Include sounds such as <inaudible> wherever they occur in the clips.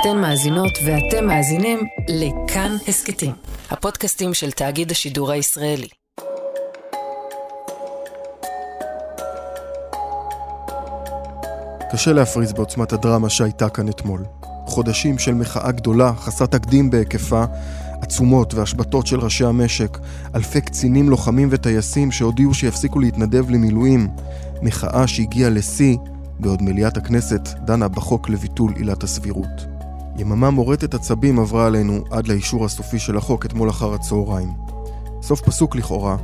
אתן מאזינות ואתם מאזינים לכאן הסכתים, הפודקאסטים של תאגיד השידור הישראלי. קשה להפריז בעוצמת הדרמה שהייתה כאן אתמול. חודשים של מחאה גדולה, חסרת תקדים בהיקפה, עצומות והשבתות של ראשי המשק, אלפי קצינים, לוחמים וטייסים שהודיעו שיפסיקו להתנדב למילואים, מחאה שהגיעה לשיא בעוד מליאת הכנסת דנה בחוק לביטול עילת הסבירות. יממה מורטת עצבים עברה עלינו עד לאישור הסופי של החוק אתמול אחר הצהריים. סוף פסוק לכאורה,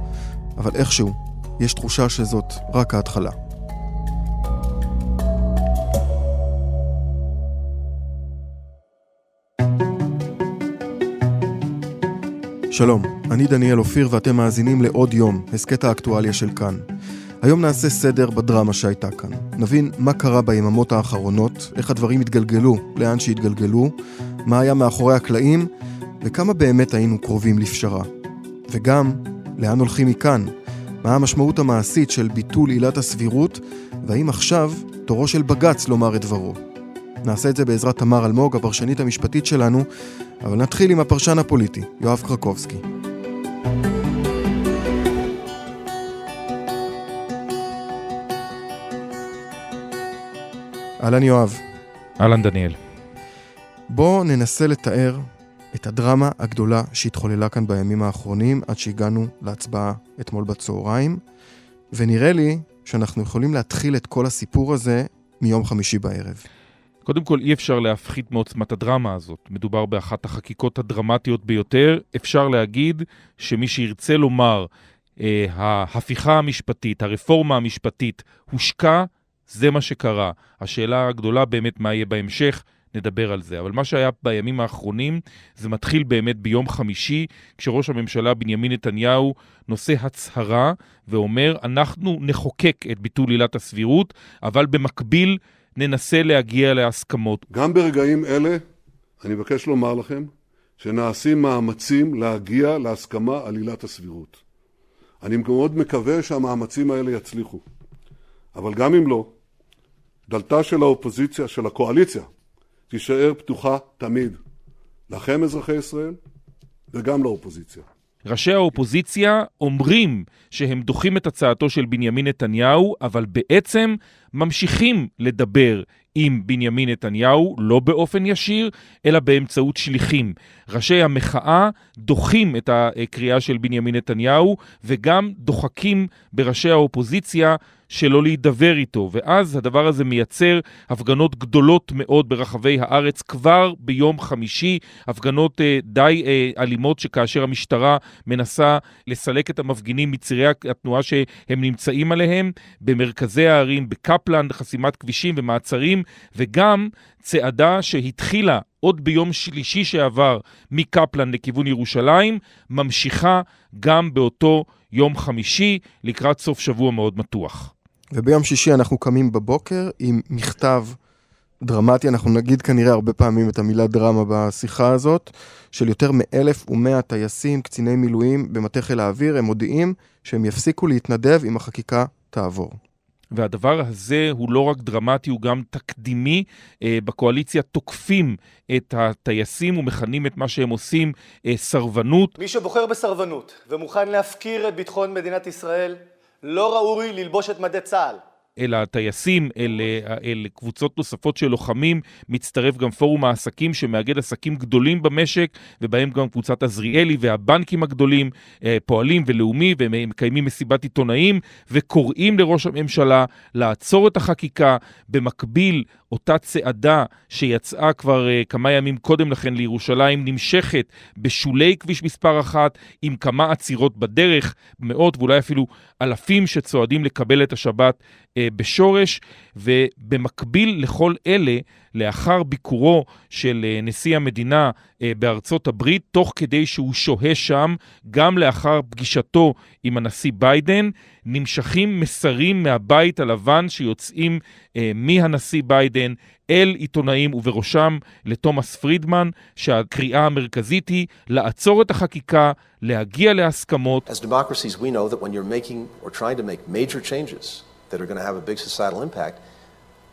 אבל איכשהו, יש תחושה שזאת רק ההתחלה. שלום, אני דניאל אופיר ואתם מאזינים לעוד יום, הסכת האקטואליה של כאן. היום נעשה סדר בדרמה שהייתה כאן. נבין מה קרה ביממות האחרונות, איך הדברים התגלגלו, לאן שהתגלגלו, מה היה מאחורי הקלעים, וכמה באמת היינו קרובים לפשרה. וגם, לאן הולכים מכאן? מה המשמעות המעשית של ביטול עילת הסבירות, והאם עכשיו תורו של בג"ץ לומר את דברו. נעשה את זה בעזרת תמר אלמוג, הפרשנית המשפטית שלנו, אבל נתחיל עם הפרשן הפוליטי, יואב קרקובסקי. אהלן יואב. אהלן דניאל. בואו ננסה לתאר את הדרמה הגדולה שהתחוללה כאן בימים האחרונים עד שהגענו להצבעה אתמול בצהריים, ונראה לי שאנחנו יכולים להתחיל את כל הסיפור הזה מיום חמישי בערב. קודם כל, אי אפשר להפחית מעוצמת הדרמה הזאת. מדובר באחת החקיקות הדרמטיות ביותר. אפשר להגיד שמי שירצה לומר, אה, ההפיכה המשפטית, הרפורמה המשפטית, הושקע, זה מה שקרה. השאלה הגדולה באמת מה יהיה בהמשך, נדבר על זה. אבל מה שהיה בימים האחרונים, זה מתחיל באמת ביום חמישי, כשראש הממשלה בנימין נתניהו נושא הצהרה ואומר, אנחנו נחוקק את ביטול עילת הסבירות, אבל במקביל ננסה להגיע להסכמות. גם ברגעים אלה, אני מבקש לומר לכם, שנעשים מאמצים להגיע להסכמה על עילת הסבירות. אני מאוד מקווה שהמאמצים האלה יצליחו. אבל גם אם לא, דלתה של האופוזיציה, של הקואליציה, תישאר פתוחה תמיד. לכם, אזרחי ישראל, וגם לאופוזיציה. ראשי האופוזיציה אומרים שהם דוחים את הצעתו של בנימין נתניהו, אבל בעצם ממשיכים לדבר עם בנימין נתניהו, לא באופן ישיר, אלא באמצעות שליחים. ראשי המחאה דוחים את הקריאה של בנימין נתניהו, וגם דוחקים בראשי האופוזיציה שלא להידבר איתו, ואז הדבר הזה מייצר הפגנות גדולות מאוד ברחבי הארץ כבר ביום חמישי, הפגנות אה, די אה, אלימות שכאשר המשטרה מנסה לסלק את המפגינים מצירי התנועה שהם נמצאים עליהם, במרכזי הערים, בקפלן, חסימת כבישים ומעצרים, וגם צעדה שהתחילה עוד ביום שלישי שעבר מקפלן לכיוון ירושלים, ממשיכה גם באותו יום חמישי לקראת סוף שבוע מאוד מתוח. וביום שישי אנחנו קמים בבוקר עם מכתב דרמטי, אנחנו נגיד כנראה הרבה פעמים את המילה דרמה בשיחה הזאת, של יותר מ-1,100 טייסים, קציני מילואים במטה חיל האוויר, הם מודיעים שהם יפסיקו להתנדב אם החקיקה תעבור. והדבר הזה הוא לא רק דרמטי, הוא גם תקדימי. אה, בקואליציה תוקפים את הטייסים ומכנים את מה שהם עושים אה, סרבנות. מי שבוחר בסרבנות ומוכן להפקיר את ביטחון מדינת ישראל, לא ראוי ללבוש את מדי צה"ל. אל הטייסים, אל, אל קבוצות נוספות של לוחמים, מצטרף גם פורום העסקים שמאגד עסקים גדולים במשק, ובהם גם קבוצת עזריאלי והבנקים הגדולים, אה, פועלים ולאומי, והם מקיימים מסיבת עיתונאים, וקוראים לראש הממשלה לעצור את החקיקה. במקביל, אותה צעדה שיצאה כבר כמה ימים קודם לכן לירושלים נמשכת בשולי כביש מספר אחת עם כמה עצירות בדרך, מאות ואולי אפילו אלפים שצועדים לקבל את השבת בשורש, ובמקביל לכל אלה, לאחר ביקורו של uh, נשיא המדינה uh, בארצות הברית, תוך כדי שהוא שוהה שם, גם לאחר פגישתו עם הנשיא ביידן, נמשכים מסרים מהבית הלבן שיוצאים מהנשיא ביידן אל עיתונאים ובראשם לתומאס פרידמן, שהקריאה המרכזית היא לעצור את החקיקה, להגיע להסכמות. As that are going to have a big societal impact,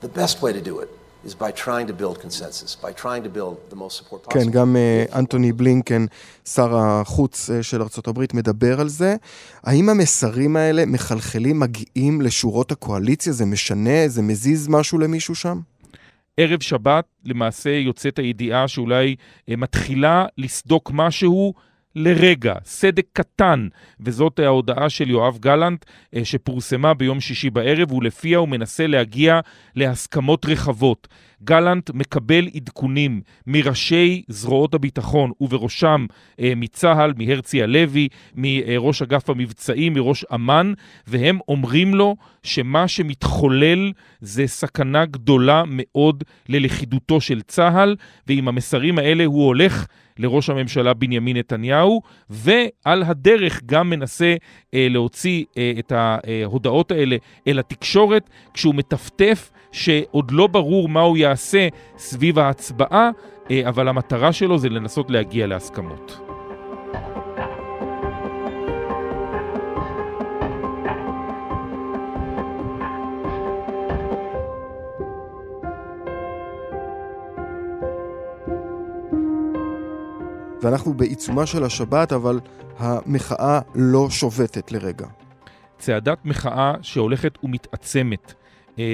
the best way to do it is by trying to build consensus, by trying to build the most support possible. כן, גם uh, אנטוני בלינקן, שר החוץ uh, של ארה"ב, מדבר על זה. האם המסרים האלה מחלחלים, מגיעים לשורות הקואליציה? זה משנה? זה מזיז משהו למישהו שם? ערב שבת למעשה יוצאת הידיעה שאולי uh, מתחילה לסדוק משהו לרגע, סדק קטן, וזאת ההודעה של יואב גלנט אה, שפורסמה ביום שישי בערב, ולפיה הוא מנסה להגיע להסכמות רחבות. גלנט מקבל עדכונים מראשי זרועות הביטחון, ובראשם אה, מצה"ל, מהרצי הלוי, מראש אגף המבצעים, מראש אמ"ן, והם אומרים לו שמה שמתחולל זה סכנה גדולה מאוד ללכידותו של צה"ל, ועם המסרים האלה הוא הולך לראש הממשלה בנימין נתניהו, ועל הדרך גם מנסה אה, להוציא אה, את ההודעות האלה אל התקשורת, כשהוא מטפטף שעוד לא ברור מה הוא יעשה סביב ההצבעה, אה, אבל המטרה שלו זה לנסות להגיע להסכמות. ואנחנו בעיצומה של השבת, אבל המחאה לא שובתת לרגע. צעדת מחאה שהולכת ומתעצמת.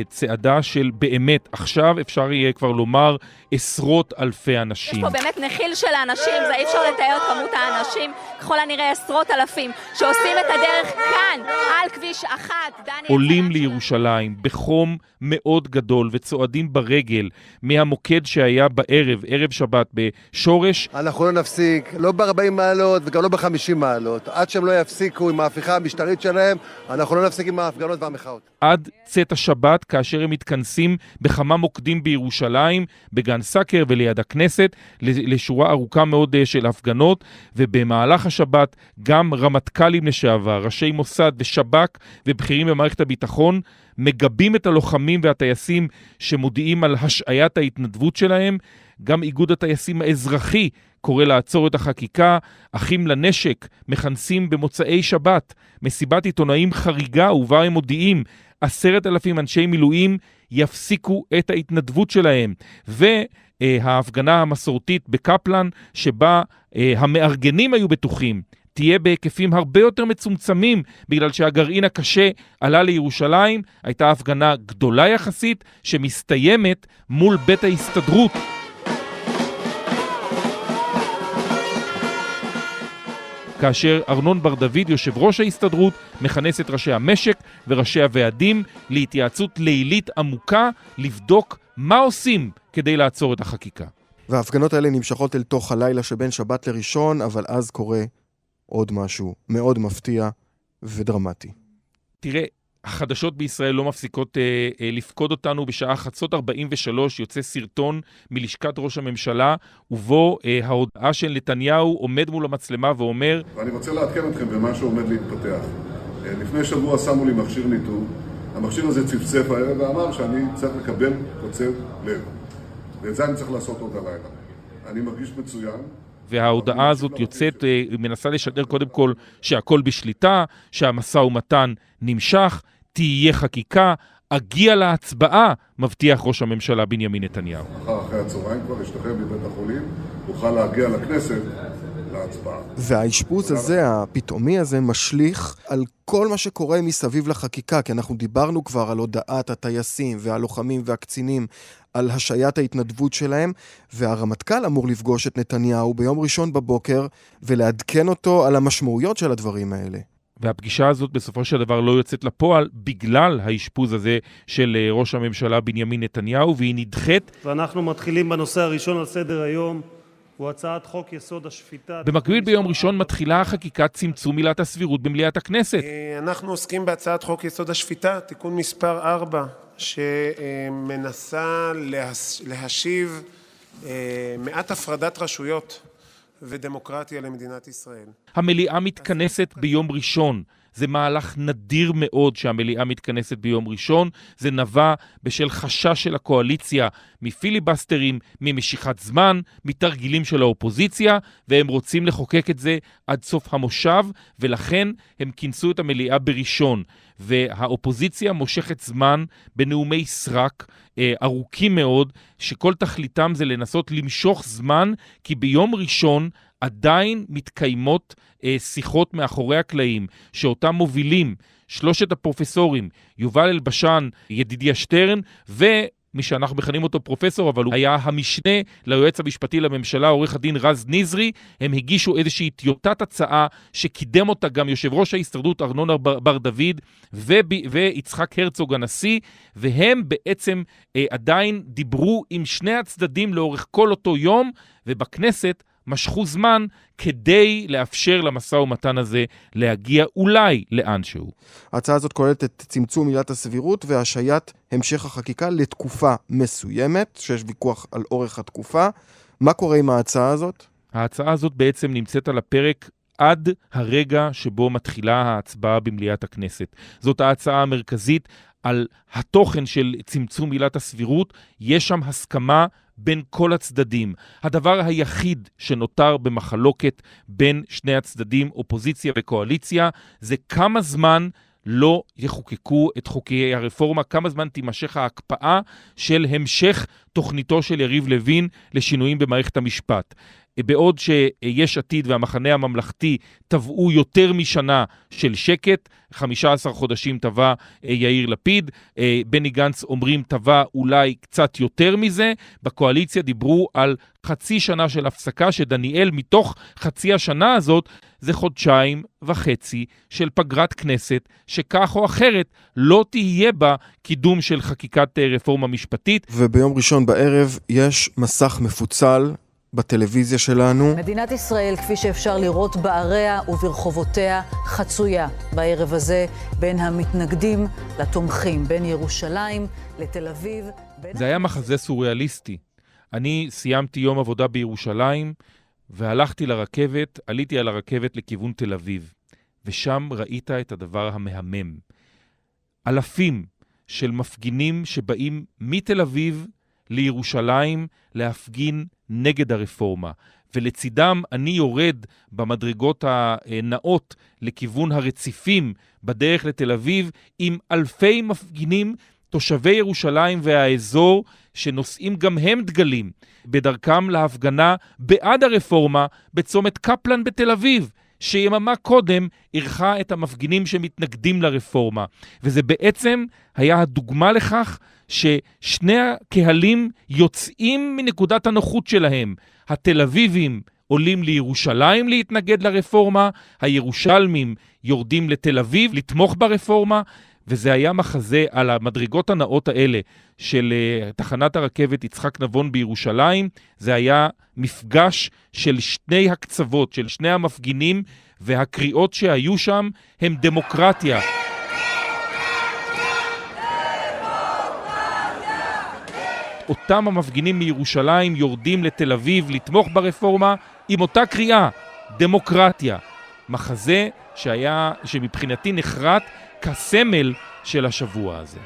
צעדה של באמת, עכשיו אפשר יהיה כבר לומר עשרות אלפי אנשים. יש פה באמת נחיל של האנשים, זה אי אפשר לתאר את כמות האנשים, ככל הנראה עשרות אלפים, שעושים את הדרך כאן, על כביש אחת. עולים לירושלים בחום מאוד גדול וצועדים ברגל מהמוקד שהיה בערב, ערב שבת בשורש. אנחנו לא נפסיק, לא ב-40 מעלות וגם לא ב-50 מעלות. עד שהם לא יפסיקו עם ההפיכה המשטרית שלהם, אנחנו לא נפסיק עם ההפגנות והמחאות. עד צאת השבת, כאשר הם מתכנסים בכמה מוקדים בירושלים, בגן סאקר וליד הכנסת, לשורה ארוכה מאוד אה, של הפגנות, ובמהלך השבת גם רמטכ"לים לשעבר, ראשי מוסד ושב"כ ובכירים במערכת הביטחון, מגבים את הלוחמים והטייסים שמודיעים על השעיית ההתנדבות שלהם. גם איגוד הטייסים האזרחי קורא לעצור את החקיקה. אחים לנשק מכנסים במוצאי שבת מסיבת עיתונאים חריגה ובה הם מודיעים עשרת אלפים אנשי מילואים יפסיקו את ההתנדבות שלהם. וההפגנה המסורתית בקפלן, שבה אה, המארגנים היו בטוחים תהיה בהיקפים הרבה יותר מצומצמים, בגלל שהגרעין הקשה עלה לירושלים, הייתה הפגנה גדולה יחסית, שמסתיימת מול בית ההסתדרות. כאשר ארנון בר דוד, יושב ראש ההסתדרות, מכנס את ראשי המשק וראשי הוועדים להתייעצות לילית עמוקה, לבדוק מה עושים כדי לעצור את החקיקה. וההפגנות האלה נמשכות אל תוך הלילה שבין שבת לראשון, אבל אז קורה עוד משהו מאוד מפתיע ודרמטי. תראה, החדשות בישראל לא מפסיקות אה, אה, לפקוד אותנו. בשעה חצות 43 יוצא סרטון מלשכת ראש הממשלה, ובו אה, ההודעה של נתניהו עומד מול המצלמה ואומר... ואני רוצה לעדכן אתכם במה שעומד להתפתח. אה, לפני שבוע שמו לי מכשיר ניטור. המכשיר הזה צפצף הערב ואמר שאני צריך לקבל קוצב לב. ואת זה אני צריך לעשות עוד הלילה. אני מרגיש מצוין. וההודעה הזאת יוצאת, אה, מנסה לשדר קודם כל שהכל בשליטה, שהמשא ומתן נמשך, תהיה חקיקה, אגיע להצבעה, מבטיח ראש הממשלה בנימין נתניהו. מחר אחרי הצהריים כבר ישתחרר מבית החולים, אוכל להגיע לכנסת להצבעה. והאשפוז הזה, הפתאומי הזה, משליך על כל מה שקורה מסביב לחקיקה, כי אנחנו דיברנו כבר על הודעת הטייסים והלוחמים והקצינים על השעיית ההתנדבות שלהם, והרמטכ"ל אמור לפגוש את נתניהו ביום ראשון בבוקר ולעדכן אותו על המשמעויות של הדברים האלה. והפגישה הזאת בסופו של דבר לא יוצאת לפועל בגלל האשפוז הזה של אה, ראש הממשלה בנימין נתניהו, והיא נדחית. ואנחנו מתחילים בנושא הראשון על סדר היום. הוא הצעת חוק יסוד השפיטה. במקביל ביום ראשון מתחילה חקיקת צמצום עילת הסבירות במליאת הכנסת. אה, אנחנו עוסקים בהצעת חוק יסוד השפיטה, תיקון מספר 4, שמנסה להשיב אה, מעט הפרדת רשויות ודמוקרטיה למדינת ישראל. המליאה מתכנסת ביום ראשון. זה מהלך נדיר מאוד שהמליאה מתכנסת ביום ראשון. זה נבע בשל חשש של הקואליציה מפיליבסטרים, ממשיכת זמן, מתרגילים של האופוזיציה, והם רוצים לחוקק את זה עד סוף המושב, ולכן הם כינסו את המליאה בראשון. והאופוזיציה מושכת זמן בנאומי סרק אה, ארוכים מאוד, שכל תכליתם זה לנסות למשוך זמן, כי ביום ראשון עדיין מתקיימות אה, שיחות מאחורי הקלעים, שאותם מובילים שלושת הפרופסורים, יובל אלבשן, ידידיה שטרן, ו... מי שאנחנו מכנים אותו פרופסור, אבל הוא היה המשנה ליועץ המשפטי לממשלה, עורך הדין רז נזרי. הם הגישו איזושהי טיוטת הצעה שקידם אותה גם יושב ראש ההסתדרות ארנון בר, בר דוד וב, ויצחק הרצוג הנשיא, והם בעצם אה, עדיין דיברו עם שני הצדדים לאורך כל אותו יום, ובכנסת משכו זמן כדי לאפשר למשא ומתן הזה להגיע אולי לאנשהו. ההצעה הזאת כוללת את צמצום עילת הסבירות והשהיית המשך החקיקה לתקופה מסוימת, שיש ויכוח על אורך התקופה. מה קורה עם ההצעה הזאת? ההצעה הזאת בעצם נמצאת על הפרק עד הרגע שבו מתחילה ההצבעה במליאת הכנסת. זאת ההצעה המרכזית על התוכן של צמצום עילת הסבירות. יש שם הסכמה בין כל הצדדים. הדבר היחיד שנותר במחלוקת בין שני הצדדים, אופוזיציה וקואליציה, זה כמה זמן לא יחוקקו את חוקי הרפורמה, כמה זמן תימשך ההקפאה של המשך תוכניתו של יריב לוין לשינויים במערכת המשפט. בעוד שיש עתיד והמחנה הממלכתי תבעו יותר משנה של שקט, 15 חודשים תבע אה, יאיר לפיד, אה, בני גנץ אומרים תבע אולי קצת יותר מזה, בקואליציה דיברו על חצי שנה של הפסקה, שדניאל מתוך חצי השנה הזאת זה חודשיים וחצי של פגרת כנסת, שכך או אחרת לא תהיה בה קידום של חקיקת אה, רפורמה משפטית. וביום ראשון בערב יש מסך מפוצל בטלוויזיה שלנו. מדינת ישראל, כפי שאפשר לראות בעריה וברחובותיה, חצויה בערב הזה בין המתנגדים לתומכים, בין ירושלים לתל אביב. בין... זה היה מחזה סוריאליסטי. אני סיימתי יום עבודה בירושלים והלכתי לרכבת, עליתי על הרכבת לכיוון תל אביב, ושם ראית את הדבר המהמם. אלפים של מפגינים שבאים מתל אביב לירושלים להפגין נגד הרפורמה, ולצידם אני יורד במדרגות הנאות לכיוון הרציפים בדרך לתל אביב עם אלפי מפגינים, תושבי ירושלים והאזור, שנושאים גם הם דגלים בדרכם להפגנה בעד הרפורמה בצומת קפלן בתל אביב. שיממה קודם אירחה את המפגינים שמתנגדים לרפורמה. וזה בעצם היה הדוגמה לכך ששני הקהלים יוצאים מנקודת הנוחות שלהם. התל אביבים עולים לירושלים להתנגד לרפורמה, הירושלמים יורדים לתל אביב לתמוך ברפורמה, וזה היה מחזה על המדרגות הנאות האלה של uh, תחנת הרכבת יצחק נבון בירושלים. זה היה מפגש של שני הקצוות, של שני המפגינים, והקריאות שהיו שם הם דמוקרטיה. אותם המפגינים מירושלים יורדים לתל אביב לתמוך ברפורמה עם אותה קריאה, דמוקרטיה. מחזה שהיה, שמבחינתי נחרט כסמל של השבוע הזה.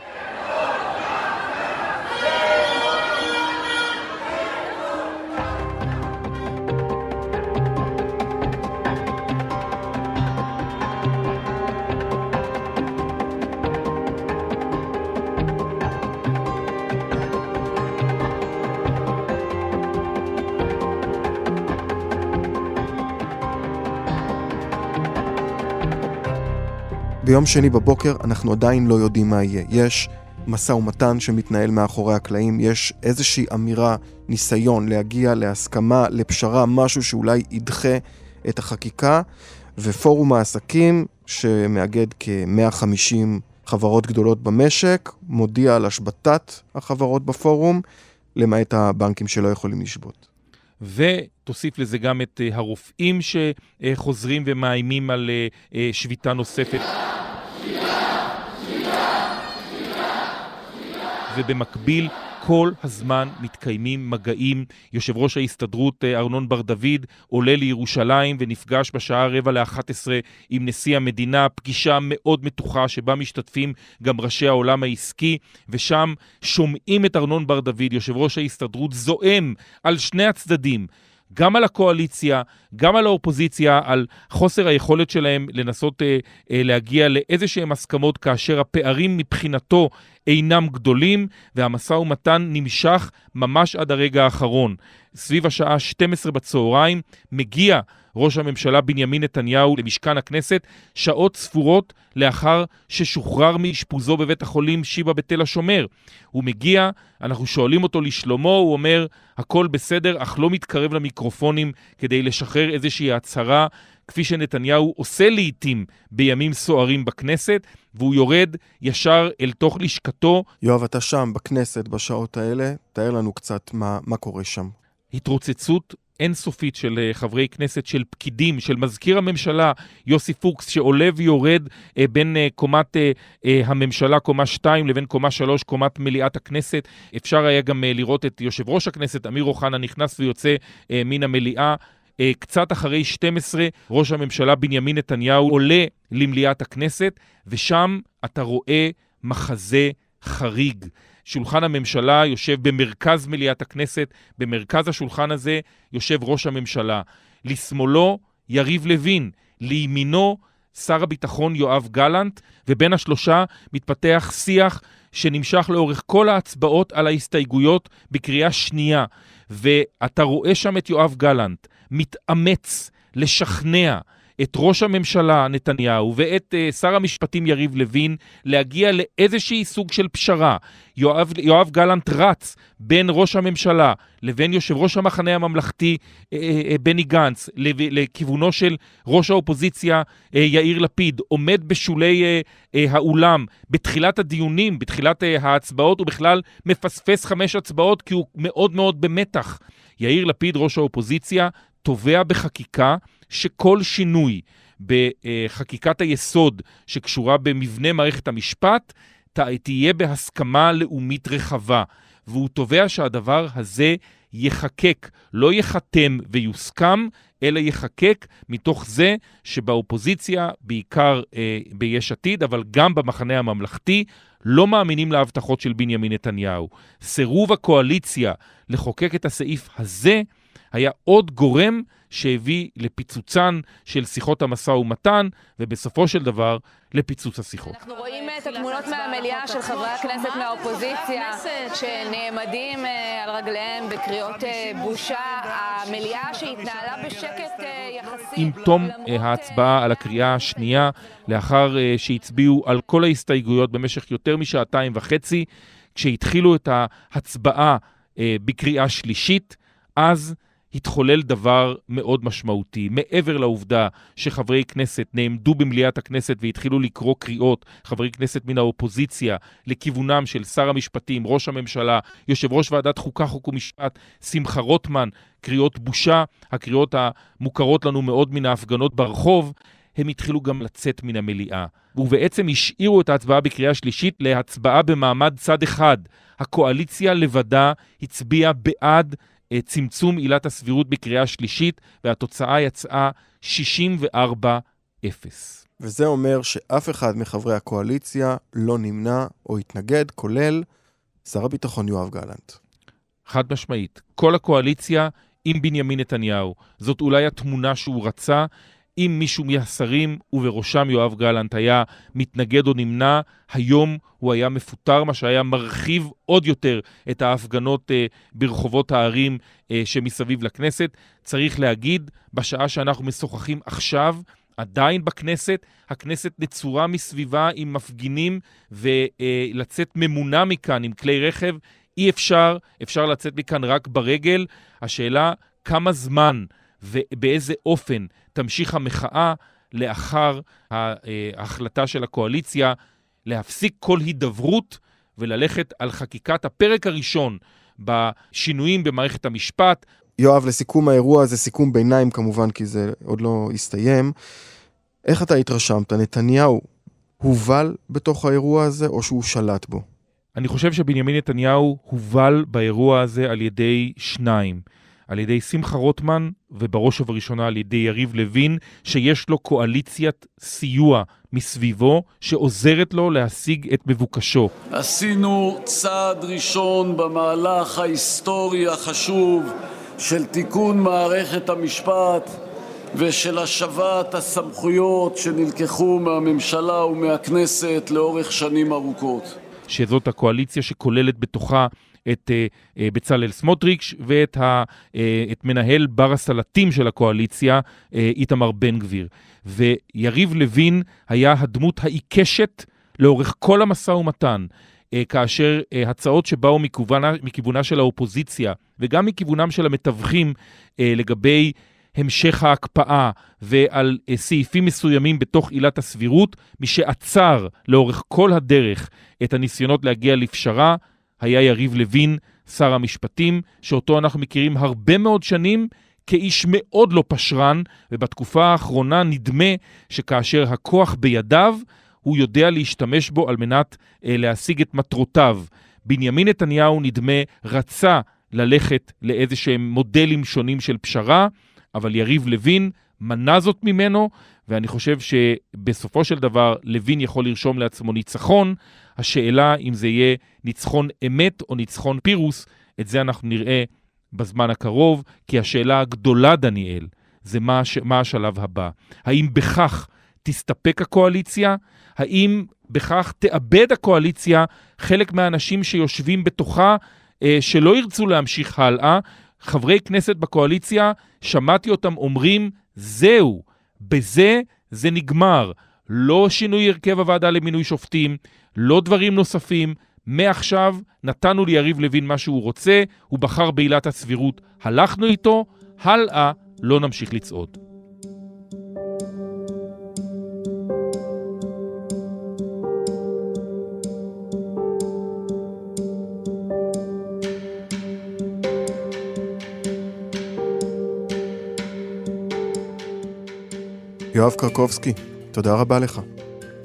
ביום שני בבוקר אנחנו עדיין לא יודעים מה יהיה. יש משא ומתן שמתנהל מאחורי הקלעים, יש איזושהי אמירה, ניסיון להגיע להסכמה, לפשרה, משהו שאולי ידחה את החקיקה, ופורום העסקים, שמאגד כ-150 חברות גדולות במשק, מודיע על השבתת החברות בפורום, למעט הבנקים שלא יכולים לשבות. ותוסיף לזה גם את אה, הרופאים שחוזרים ומאיימים על אה, אה, שביתה נוספת. ובמקביל כל הזמן מתקיימים מגעים. יושב ראש ההסתדרות אה, ארנון בר דוד עולה לירושלים ונפגש בשעה רבע לאחת עשרה עם נשיא המדינה, פגישה מאוד מתוחה שבה משתתפים גם ראשי העולם העסקי, ושם שומעים את ארנון בר דוד, יושב ראש ההסתדרות, זועם על שני הצדדים. גם על הקואליציה, גם על האופוזיציה, על חוסר היכולת שלהם לנסות אה, אה, להגיע לאיזשהם הסכמות כאשר הפערים מבחינתו אינם גדולים, והמשא ומתן נמשך ממש עד הרגע האחרון. סביב השעה 12 בצהריים מגיע ראש הממשלה בנימין נתניהו למשכן הכנסת שעות ספורות לאחר ששוחרר מאשפוזו בבית החולים שיבא בתל השומר. הוא מגיע, אנחנו שואלים אותו לשלומו, הוא אומר, הכל בסדר, אך לא מתקרב למיקרופונים כדי לשחרר איזושהי הצהרה, כפי שנתניהו עושה לעיתים בימים סוערים בכנסת, והוא יורד ישר אל תוך לשכתו. יואב, אתה שם, בכנסת, בשעות האלה, תאר לנו קצת מה, מה קורה שם. התרוצצות אינסופית של אה, חברי כנסת, של פקידים, של מזכיר הממשלה יוסי פוקס, שעולה ויורד אה, בין אה, קומת אה, הממשלה, קומה 2, לבין קומה 3, קומת מליאת הכנסת. אפשר היה גם לראות את יושב ראש הכנסת, אמיר אוחנה, נכנס ויוצא מן המליאה. אה, קצת אחרי 12, ראש הממשלה בנימין נתניהו עולה למליאת הכנסת, ושם אתה רואה מחזה חריג. שולחן הממשלה יושב במרכז מליאת הכנסת, במרכז השולחן הזה יושב ראש הממשלה. לשמאלו יריב לוין, לימינו שר הביטחון יואב גלנט, ובין השלושה מתפתח שיח שנמשך לאורך כל ההצבעות על ההסתייגויות בקריאה שנייה. ואתה רואה שם את יואב גלנט מתאמץ לשכנע את ראש הממשלה נתניהו ואת uh, שר המשפטים יריב לוין להגיע לאיזשהי סוג של פשרה. יואב, יואב גלנט רץ בין ראש הממשלה לבין יושב ראש המחנה הממלכתי uh, uh, בני גנץ לכיוונו של ראש האופוזיציה יאיר לפיד, עומד בשולי האולם בתחילת הדיונים, בתחילת ההצבעות, הוא בכלל מפספס חמש הצבעות כי הוא מאוד מאוד במתח. יאיר לפיד, ראש האופוזיציה, תובע בחקיקה שכל שינוי בחקיקת היסוד שקשורה במבנה מערכת המשפט תהיה בהסכמה לאומית רחבה. והוא תובע שהדבר הזה יחקק, לא ייחתם ויוסכם, אלא יחקק מתוך זה שבאופוזיציה, בעיקר אה, ביש עתיד, אבל גם במחנה הממלכתי, לא מאמינים להבטחות של בנימין נתניהו. סירוב הקואליציה לחוקק את הסעיף הזה היה עוד גורם שהביא לפיצוצן של שיחות המשא ומתן, ובסופו של דבר לפיצוץ השיחות. אנחנו רואים את התמונות מהמליאה של חברי הכנסת מהאופוזיציה שנעמדים אה, על רגליהם בקריאות אה, בושה. המליאה שהתנהלה בשקט אה, יחסי. עם תום ההצבעה על הקריאה השנייה, לאחר שהצביעו על כל ההסתייגויות במשך יותר משעתיים וחצי, כשהתחילו את ההצבעה בקריאה שלישית, אז התחולל דבר מאוד משמעותי. מעבר לעובדה שחברי כנסת נעמדו במליאת הכנסת והתחילו לקרוא קריאות, חברי כנסת מן האופוזיציה, לכיוונם של שר המשפטים, ראש הממשלה, יושב ראש ועדת חוקה, חוק ומשפט, שמחה רוטמן, קריאות בושה, הקריאות המוכרות לנו מאוד מן ההפגנות ברחוב, הם התחילו גם לצאת מן המליאה. ובעצם השאירו את ההצבעה בקריאה שלישית להצבעה במעמד צד אחד. הקואליציה לבדה הצביעה בעד צמצום עילת הסבירות בקריאה שלישית, והתוצאה יצאה 64-0. וזה אומר שאף אחד מחברי הקואליציה לא נמנע או התנגד, כולל שר הביטחון יואב גלנט. חד משמעית. כל הקואליציה עם בנימין נתניהו. זאת אולי התמונה שהוא רצה, אם מישהו מהשרים, ובראשם יואב גלנט, היה מתנגד או נמנע, היום הוא היה מפוטר, מה שהיה מרחיב עוד יותר את ההפגנות אה, ברחובות הערים אה, שמסביב לכנסת. צריך להגיד, בשעה שאנחנו משוחחים עכשיו, עדיין בכנסת, הכנסת נצורה מסביבה עם מפגינים, ולצאת אה, ממונה מכאן עם כלי רכב, אי אפשר, אפשר לצאת מכאן רק ברגל. השאלה, כמה זמן ובאיזה אופן תמשיך המחאה לאחר ההחלטה של הקואליציה להפסיק כל הידברות וללכת על חקיקת הפרק הראשון בשינויים במערכת המשפט. יואב, לסיכום האירוע הזה, סיכום ביניים כמובן, כי זה עוד לא הסתיים. איך אתה התרשמת? נתניהו הובל בתוך האירוע הזה או שהוא שלט בו? אני חושב שבנימין נתניהו הובל באירוע הזה על ידי שניים. על ידי שמחה רוטמן, ובראש ובראשונה על ידי יריב לוין, שיש לו קואליציית סיוע מסביבו, שעוזרת לו להשיג את מבוקשו. עשינו צעד ראשון במהלך ההיסטורי החשוב של תיקון מערכת המשפט ושל השבת הסמכויות שנלקחו מהממשלה ומהכנסת לאורך שנים ארוכות. שזאת הקואליציה שכוללת בתוכה את uh, uh, בצלאל סמוטריץ' ואת ה, uh, את מנהל בר הסלטים של הקואליציה, איתמר בן גביר. ויריב לוין היה הדמות העיקשת לאורך כל המשא ומתן. כאשר הצעות שבאו מכיוונה, מכיוונה של האופוזיציה וגם מכיוונם של המתווכים לגבי המשך ההקפאה ועל סעיפים מסוימים בתוך עילת הסבירות, מי שעצר לאורך כל הדרך את הניסיונות להגיע לפשרה, היה יריב לוין, שר המשפטים, שאותו אנחנו מכירים הרבה מאוד שנים כאיש מאוד לא פשרן, ובתקופה האחרונה נדמה שכאשר הכוח בידיו, הוא יודע להשתמש בו על מנת אה, להשיג את מטרותיו. בנימין נתניהו נדמה רצה ללכת לאיזה שהם מודלים שונים של פשרה, אבל יריב לוין מנע זאת ממנו, ואני חושב שבסופו של דבר לוין יכול לרשום לעצמו ניצחון. השאלה אם זה יהיה ניצחון אמת או ניצחון פירוס, את זה אנחנו נראה בזמן הקרוב, כי השאלה הגדולה, דניאל, זה מה, מה השלב הבא. האם בכך תסתפק הקואליציה? האם בכך תאבד הקואליציה חלק מהאנשים שיושבים בתוכה אה, שלא ירצו להמשיך הלאה? חברי כנסת בקואליציה, שמעתי אותם אומרים, זהו, בזה זה נגמר. לא שינוי הרכב הוועדה למינוי שופטים, לא דברים נוספים. מעכשיו נתנו ליריב לוין מה שהוא רוצה, הוא בחר בעילת הסבירות, הלכנו איתו, הלאה לא נמשיך לצעוד. יואב קרקובסקי, תודה רבה לך.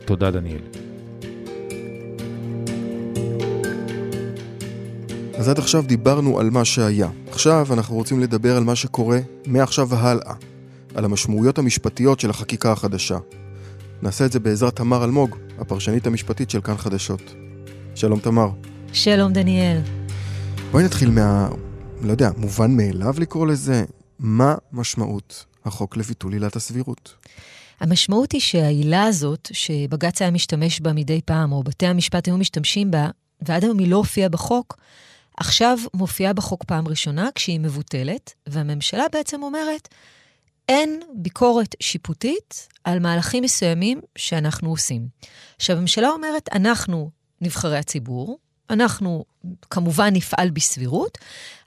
תודה, דניאל. אז עד עכשיו דיברנו על מה שהיה. עכשיו אנחנו רוצים לדבר על מה שקורה מעכשיו והלאה, על המשמעויות המשפטיות של החקיקה החדשה. נעשה את זה בעזרת תמר אלמוג, הפרשנית המשפטית של כאן חדשות. שלום תמר. שלום דניאל. בואי נתחיל מה... לא יודע, מובן מאליו לקרוא לזה? מה משמעות החוק לביטול עילת הסבירות? המשמעות היא שהעילה הזאת, שבג"ץ היה משתמש בה מדי פעם, או בתי המשפט היו משתמשים בה, ועד היום היא לא הופיעה בחוק, עכשיו מופיעה בחוק פעם ראשונה כשהיא מבוטלת, והממשלה בעצם אומרת, אין ביקורת שיפוטית על מהלכים מסוימים שאנחנו עושים. עכשיו, הממשלה אומרת, אנחנו נבחרי הציבור, אנחנו כמובן נפעל בסבירות,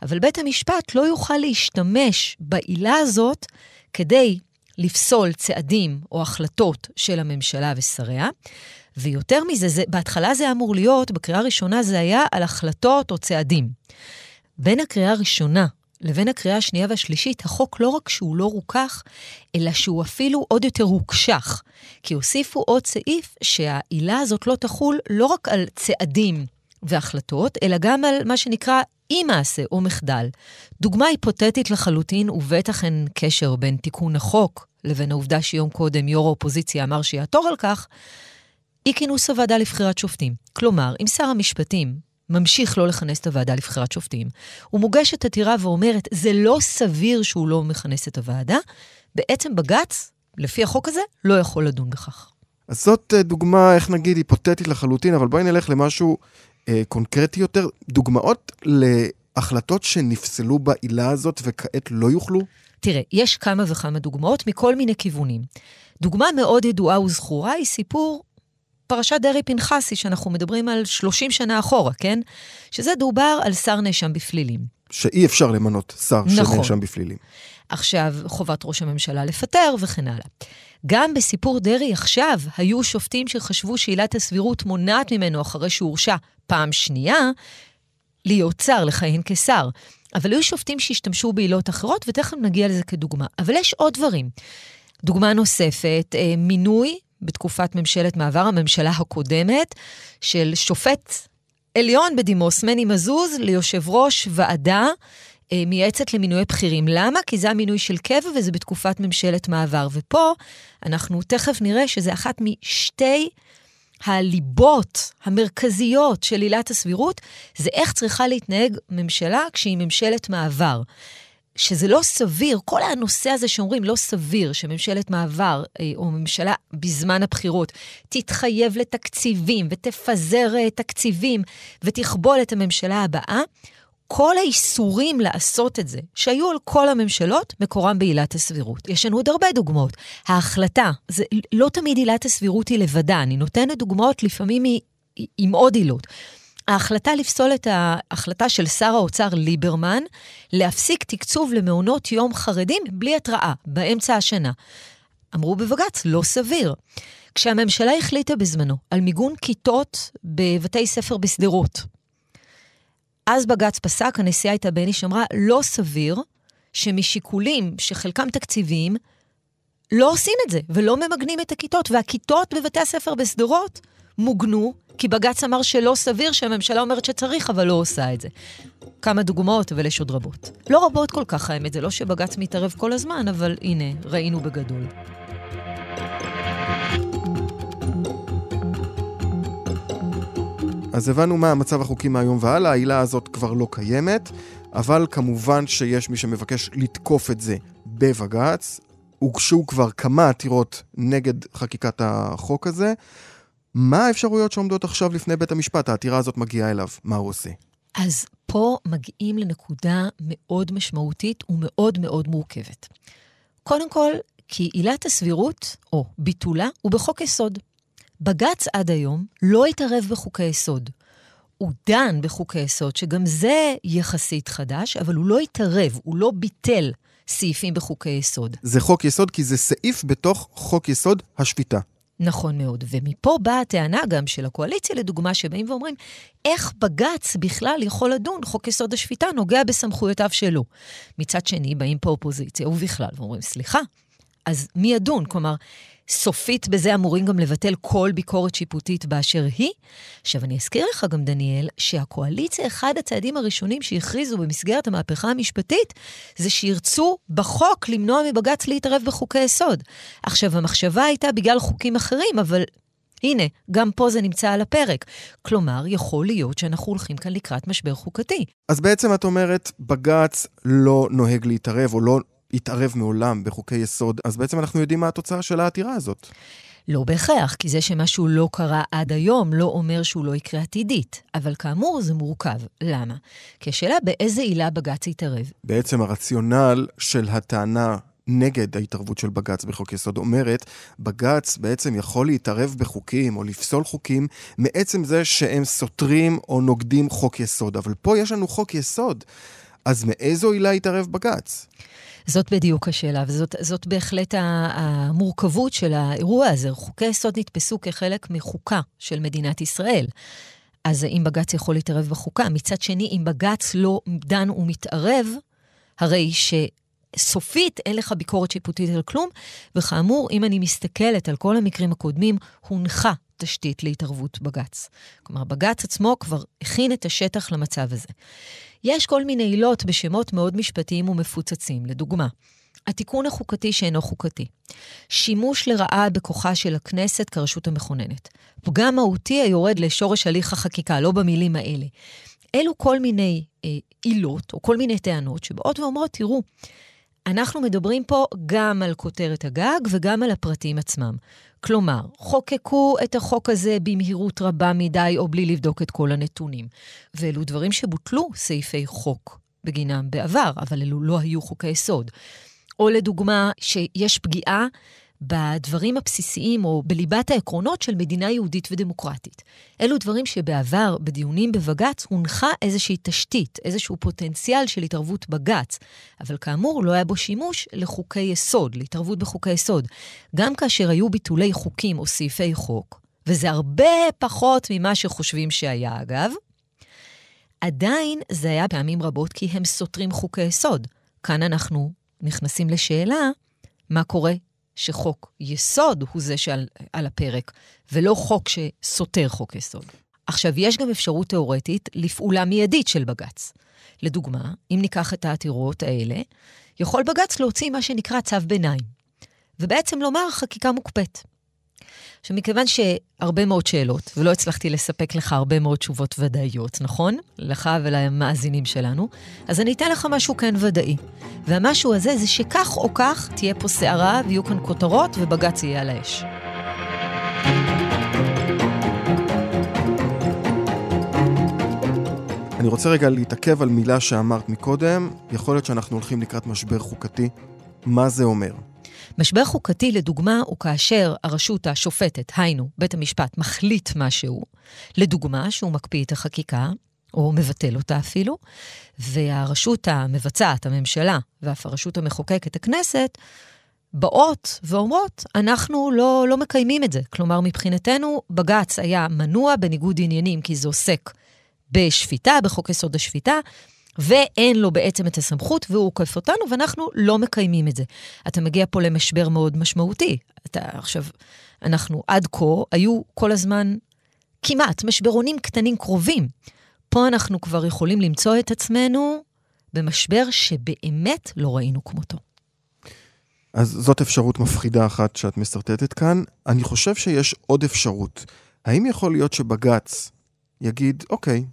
אבל בית המשפט לא יוכל להשתמש בעילה הזאת כדי לפסול צעדים או החלטות של הממשלה ושריה. ויותר מזה, זה, בהתחלה זה אמור להיות, בקריאה הראשונה זה היה על החלטות או צעדים. בין הקריאה הראשונה לבין הקריאה השנייה והשלישית, החוק לא רק שהוא לא רוכך, אלא שהוא אפילו עוד יותר הוקשח. כי הוסיפו עוד סעיף שהעילה הזאת לא תחול לא רק על צעדים והחלטות, אלא גם על מה שנקרא אי מעשה או מחדל. דוגמה היפותטית לחלוטין, ובטח אין קשר בין תיקון החוק לבין העובדה שיום קודם יו"ר האופוזיציה אמר שיעתור על כך, אי כינוס הוועדה לבחירת שופטים. כלומר, אם שר המשפטים ממשיך לא לכנס את הוועדה לבחירת שופטים, ומוגשת עתירה ואומרת, זה לא סביר שהוא לא מכנס את הוועדה, בעצם בג"ץ, לפי החוק הזה, לא יכול לדון בכך. אז זאת אה, דוגמה, איך נגיד, היפותטית לחלוטין, אבל בואי נלך למשהו קונקרטי יותר. דוגמאות להחלטות שנפסלו בעילה הזאת וכעת לא יוכלו? תראה, יש כמה וכמה דוגמאות מכל מיני כיוונים. דוגמה מאוד ידועה וזכורה היא סיפור פרשת דרעי-פנחסי, שאנחנו מדברים על 30 שנה אחורה, כן? שזה דובר על שר נאשם בפלילים. שאי אפשר למנות שר נכון. שנאשם בפלילים. עכשיו, חובת ראש הממשלה לפטר וכן הלאה. גם בסיפור דרעי עכשיו, היו שופטים שחשבו שעילת הסבירות מונעת ממנו, אחרי שהורשע פעם שנייה, להיות שר, לכהן כשר. אבל היו שופטים שהשתמשו בעילות אחרות, ותכף נגיע לזה כדוגמה. אבל יש עוד דברים. דוגמה נוספת, אה, מינוי בתקופת ממשלת מעבר, הממשלה הקודמת, של שופט עליון בדימוס, מני מזוז, ליושב ראש ועדה מייעצת למינויי בכירים. למה? כי זה המינוי של קבע וזה בתקופת ממשלת מעבר. ופה אנחנו תכף נראה שזה אחת משתי הליבות המרכזיות של עילת הסבירות, זה איך צריכה להתנהג ממשלה כשהיא ממשלת מעבר. שזה לא סביר, כל הנושא הזה שאומרים לא סביר שממשלת מעבר אה, או ממשלה בזמן הבחירות תתחייב לתקציבים ותפזר אה, תקציבים ותכבול את הממשלה הבאה, כל האיסורים לעשות את זה, שהיו על כל הממשלות, מקורם בעילת הסבירות. יש לנו עוד הרבה דוגמאות. ההחלטה, זה לא תמיד עילת הסבירות היא לבדה, אני נותנת דוגמאות לפעמים היא, עם עוד עילות. ההחלטה לפסול את ההחלטה של שר האוצר ליברמן להפסיק תקצוב למעונות יום חרדים בלי התראה, באמצע השנה. אמרו בבג"ץ, לא סביר. כשהממשלה החליטה בזמנו על מיגון כיתות בבתי ספר בשדרות, אז בג"ץ פסק, הנשיאה הייתה בייניש אמרה, לא סביר שמשיקולים שחלקם תקציביים, לא עושים את זה, ולא ממגנים את הכיתות, והכיתות בבתי הספר בשדרות מוגנו, כי בג"ץ אמר שלא סביר שהממשלה אומרת שצריך, אבל לא עושה את זה. כמה דוגמאות, אבל יש עוד רבות. לא רבות כל כך, האמת, זה לא שבג"ץ מתערב כל הזמן, אבל הנה, ראינו בגדול. אז הבנו מה המצב החוקי מהיום והלאה, העילה הזאת כבר לא קיימת, אבל כמובן שיש מי שמבקש לתקוף את זה בבג"ץ. הוגשו כבר כמה עתירות נגד חקיקת החוק הזה. מה האפשרויות שעומדות עכשיו לפני בית המשפט? העתירה הזאת מגיעה אליו, מה הוא עושה? אז פה מגיעים לנקודה מאוד משמעותית ומאוד מאוד מורכבת. קודם כל, כי עילת הסבירות, או ביטולה, הוא בחוק יסוד. בג"ץ עד היום לא התערב בחוקי יסוד. הוא דן בחוקי יסוד, שגם זה יחסית חדש, אבל הוא לא התערב, הוא לא ביטל סעיפים בחוקי יסוד. זה חוק יסוד כי זה סעיף בתוך חוק יסוד השפיטה. נכון מאוד, ומפה באה הטענה גם של הקואליציה, לדוגמה, שבאים ואומרים, איך בג"ץ בכלל יכול לדון, חוק יסוד השפיטה נוגע בסמכויותיו שלו. מצד שני, באים פה אופוזיציה ובכלל, ואומרים, סליחה, אז מי ידון? כלומר, סופית בזה אמורים גם לבטל כל ביקורת שיפוטית באשר היא. עכשיו, אני אזכיר לך גם, דניאל, שהקואליציה, אחד הצעדים הראשונים שהכריזו במסגרת המהפכה המשפטית, זה שירצו בחוק למנוע מבג"ץ להתערב בחוקי יסוד. עכשיו, המחשבה הייתה בגלל חוקים אחרים, אבל הנה, גם פה זה נמצא על הפרק. כלומר, יכול להיות שאנחנו הולכים כאן לקראת משבר חוקתי. אז בעצם את אומרת, בג"ץ לא נוהג להתערב, או לא התערב מעולם בחוקי יסוד, אז בעצם אנחנו יודעים מה התוצאה של העתירה הזאת. לא בהכרח, כי זה שמשהו לא קרה עד היום לא אומר שהוא לא יקרה עתידית. אבל כאמור, זה מורכב. למה? כי השאלה באיזה עילה בג"ץ יתערב. בעצם הרציונל של הטענה נגד ההתערבות של בג"ץ בחוק יסוד אומרת, בג"ץ בעצם יכול להתערב בחוקים או לפסול חוקים מעצם זה שהם סותרים או נוגדים חוק יסוד. אבל פה יש לנו חוק יסוד, אז מאיזו עילה יתערב בג"ץ? זאת בדיוק השאלה, וזאת בהחלט המורכבות של האירוע הזה. חוקי יסוד נתפסו כחלק מחוקה של מדינת ישראל. אז אם בג"ץ יכול להתערב בחוקה? מצד שני, אם בג"ץ לא דן ומתערב, הרי שסופית אין לך ביקורת שיפוטית על כלום, וכאמור, אם אני מסתכלת על כל המקרים הקודמים, הונחה תשתית להתערבות בג"ץ. כלומר, בג"ץ עצמו כבר הכין את השטח למצב הזה. יש כל מיני עילות בשמות מאוד משפטיים ומפוצצים. לדוגמה, התיקון החוקתי שאינו חוקתי, שימוש לרעה בכוחה של הכנסת כרשות המכוננת, פגם מהותי היורד לשורש הליך החקיקה, לא במילים האלה. אלו כל מיני אה, עילות, או כל מיני טענות, שבאות ואומרות, תראו, אנחנו מדברים פה גם על כותרת הגג וגם על הפרטים עצמם. כלומר, חוקקו את החוק הזה במהירות רבה מדי או בלי לבדוק את כל הנתונים. ואלו דברים שבוטלו סעיפי חוק בגינם בעבר, אבל אלו לא היו חוקי יסוד. או לדוגמה, שיש פגיעה בדברים הבסיסיים או בליבת העקרונות של מדינה יהודית ודמוקרטית. אלו דברים שבעבר, בדיונים בבג"ץ, הונחה איזושהי תשתית, איזשהו פוטנציאל של התערבות בג"ץ, אבל כאמור לא היה בו שימוש לחוקי יסוד, להתערבות בחוקי יסוד. גם כאשר היו ביטולי חוקים או סעיפי חוק, וזה הרבה פחות ממה שחושבים שהיה אגב, עדיין זה היה פעמים רבות כי הם סותרים חוקי יסוד. כאן אנחנו נכנסים לשאלה, מה קורה שחוק יסוד הוא זה שעל הפרק, ולא חוק שסותר חוק יסוד. עכשיו, יש גם אפשרות תיאורטית לפעולה מיידית של בג"ץ. לדוגמה, אם ניקח את העתירות האלה, יכול בג"ץ להוציא מה שנקרא צו ביניים, ובעצם לומר חקיקה מוקפאת. עכשיו, מכיוון שהרבה מאוד שאלות, ולא הצלחתי לספק לך הרבה מאוד תשובות ודאיות, נכון? לך ולמאזינים שלנו, אז אני אתן לך משהו כן ודאי. והמשהו הזה זה שכך או כך תהיה פה סערה ויהיו כאן כותרות ובג"ץ יהיה על האש. אני רוצה רגע להתעכב על מילה שאמרת מקודם, יכול להיות שאנחנו הולכים לקראת משבר חוקתי. מה זה אומר? משבר חוקתי, לדוגמה, הוא כאשר הרשות השופטת, היינו, בית המשפט, מחליט משהו, לדוגמה, שהוא מקפיא את החקיקה, או מבטל אותה אפילו, והרשות המבצעת, הממשלה, ואף הרשות המחוקקת, הכנסת, באות ואומרות, אנחנו לא, לא מקיימים את זה. כלומר, מבחינתנו, בג"ץ היה מנוע בניגוד עניינים, כי זה עוסק בשפיטה, בחוק יסוד השפיטה, ואין לו בעצם את הסמכות, והוא עוקף אותנו, ואנחנו לא מקיימים את זה. אתה מגיע פה למשבר מאוד משמעותי. אתה עכשיו, אנחנו עד כה, היו כל הזמן כמעט משברונים קטנים קרובים. פה אנחנו כבר יכולים למצוא את עצמנו במשבר שבאמת לא ראינו כמותו. אז זאת אפשרות מפחידה אחת שאת משרטטת כאן. אני חושב שיש עוד אפשרות. האם יכול להיות שבג"ץ יגיד, אוקיי,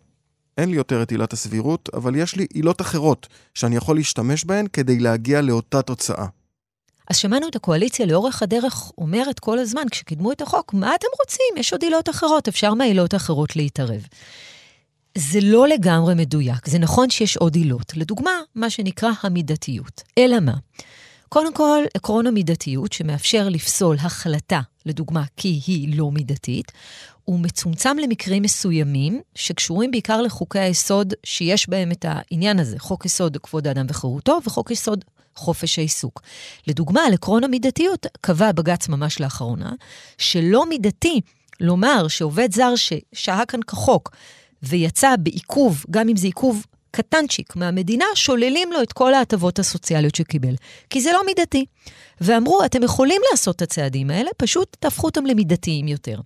אין לי יותר את עילת הסבירות, אבל יש לי עילות אחרות שאני יכול להשתמש בהן כדי להגיע לאותה תוצאה. אז שמענו את הקואליציה לאורך הדרך אומרת כל הזמן, כשקידמו את החוק, מה אתם רוצים? יש עוד עילות אחרות, אפשר מהעילות האחרות להתערב. זה לא לגמרי מדויק, זה נכון שיש עוד עילות. לדוגמה, מה שנקרא המידתיות. אלא מה? קודם כל, עקרון המידתיות שמאפשר לפסול החלטה, לדוגמה, כי היא לא מידתית, הוא מצומצם למקרים מסוימים, שקשורים בעיקר לחוקי היסוד שיש בהם את העניין הזה, חוק יסוד כבוד האדם וחירותו וחוק יסוד חופש העיסוק. לדוגמה, על עקרון המידתיות קבע בג"ץ ממש לאחרונה, שלא מידתי לומר שעובד זר ששהה כאן כחוק ויצא בעיכוב, גם אם זה עיכוב קטנצ'יק מהמדינה, שוללים לו את כל ההטבות הסוציאליות שקיבל. כי זה לא מידתי. ואמרו, אתם יכולים לעשות את הצעדים האלה, פשוט תהפכו אותם למידתיים יותר.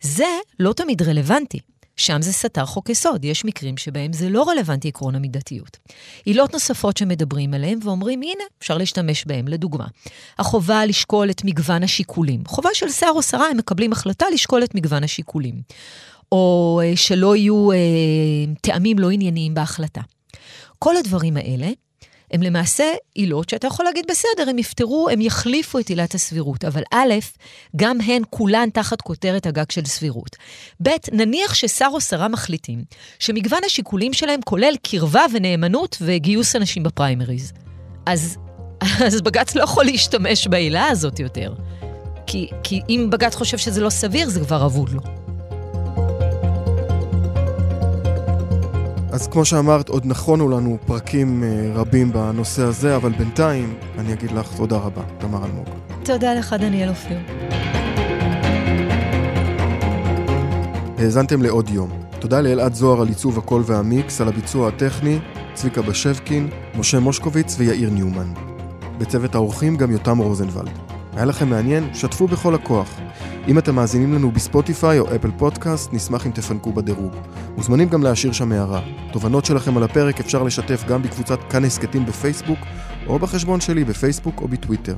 זה לא תמיד רלוונטי. שם זה סתר חוק יסוד, יש מקרים שבהם זה לא רלוונטי עקרון המידתיות. עילות נוספות שמדברים עליהן ואומרים, הנה, אפשר להשתמש בהן. לדוגמה, החובה לשקול את מגוון השיקולים. חובה של שר או שרה, הם מקבלים החלטה לשקול את מגוון השיקולים. או אה, שלא יהיו אה, טעמים לא ענייניים בהחלטה. כל הדברים האלה הם למעשה עילות שאתה יכול להגיד, בסדר, הם יפתרו, הם יחליפו את עילת הסבירות. אבל א', גם הן כולן תחת כותרת הגג של סבירות. ב', נניח ששר או שרה מחליטים שמגוון השיקולים שלהם כולל קרבה ונאמנות וגיוס אנשים בפריימריז. אז, <laughs> אז בג"ץ לא יכול להשתמש בעילה הזאת יותר. כי, כי אם בג"ץ חושב שזה לא סביר, זה כבר אבוד לו. אז כמו שאמרת, עוד נכונו לנו פרקים אה, רבים בנושא הזה, אבל בינתיים אני אגיד לך תודה רבה, תמר אלמוג. תודה לך, דניאל אופיר. האזנתם לעוד יום. תודה לאלעד זוהר על עיצוב הקול והמיקס, על הביצוע הטכני, צביקה בשבקין, משה מושקוביץ ויאיר ניומן. בצוות האורחים גם יותם רוזנבלד. היה לכם מעניין? שתפו בכל הכוח. אם אתם מאזינים לנו בספוטיפיי או אפל פודקאסט, נשמח אם תפנקו בדירוג. מוזמנים גם להשאיר שם הערה. תובנות שלכם על הפרק אפשר לשתף גם בקבוצת כאן הסכתים בפייסבוק, או בחשבון שלי בפייסבוק או בטוויטר.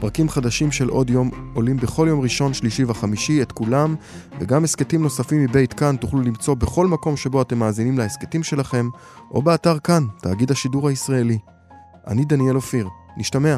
פרקים חדשים של עוד יום עולים בכל יום ראשון, שלישי וחמישי, את כולם, וגם הסכתים נוספים מבית כאן תוכלו למצוא בכל מקום שבו אתם מאזינים להסכתים שלכם, או באתר כאן, תאגיד השידור הישראלי. אני דניאל אופיר, נשתמע.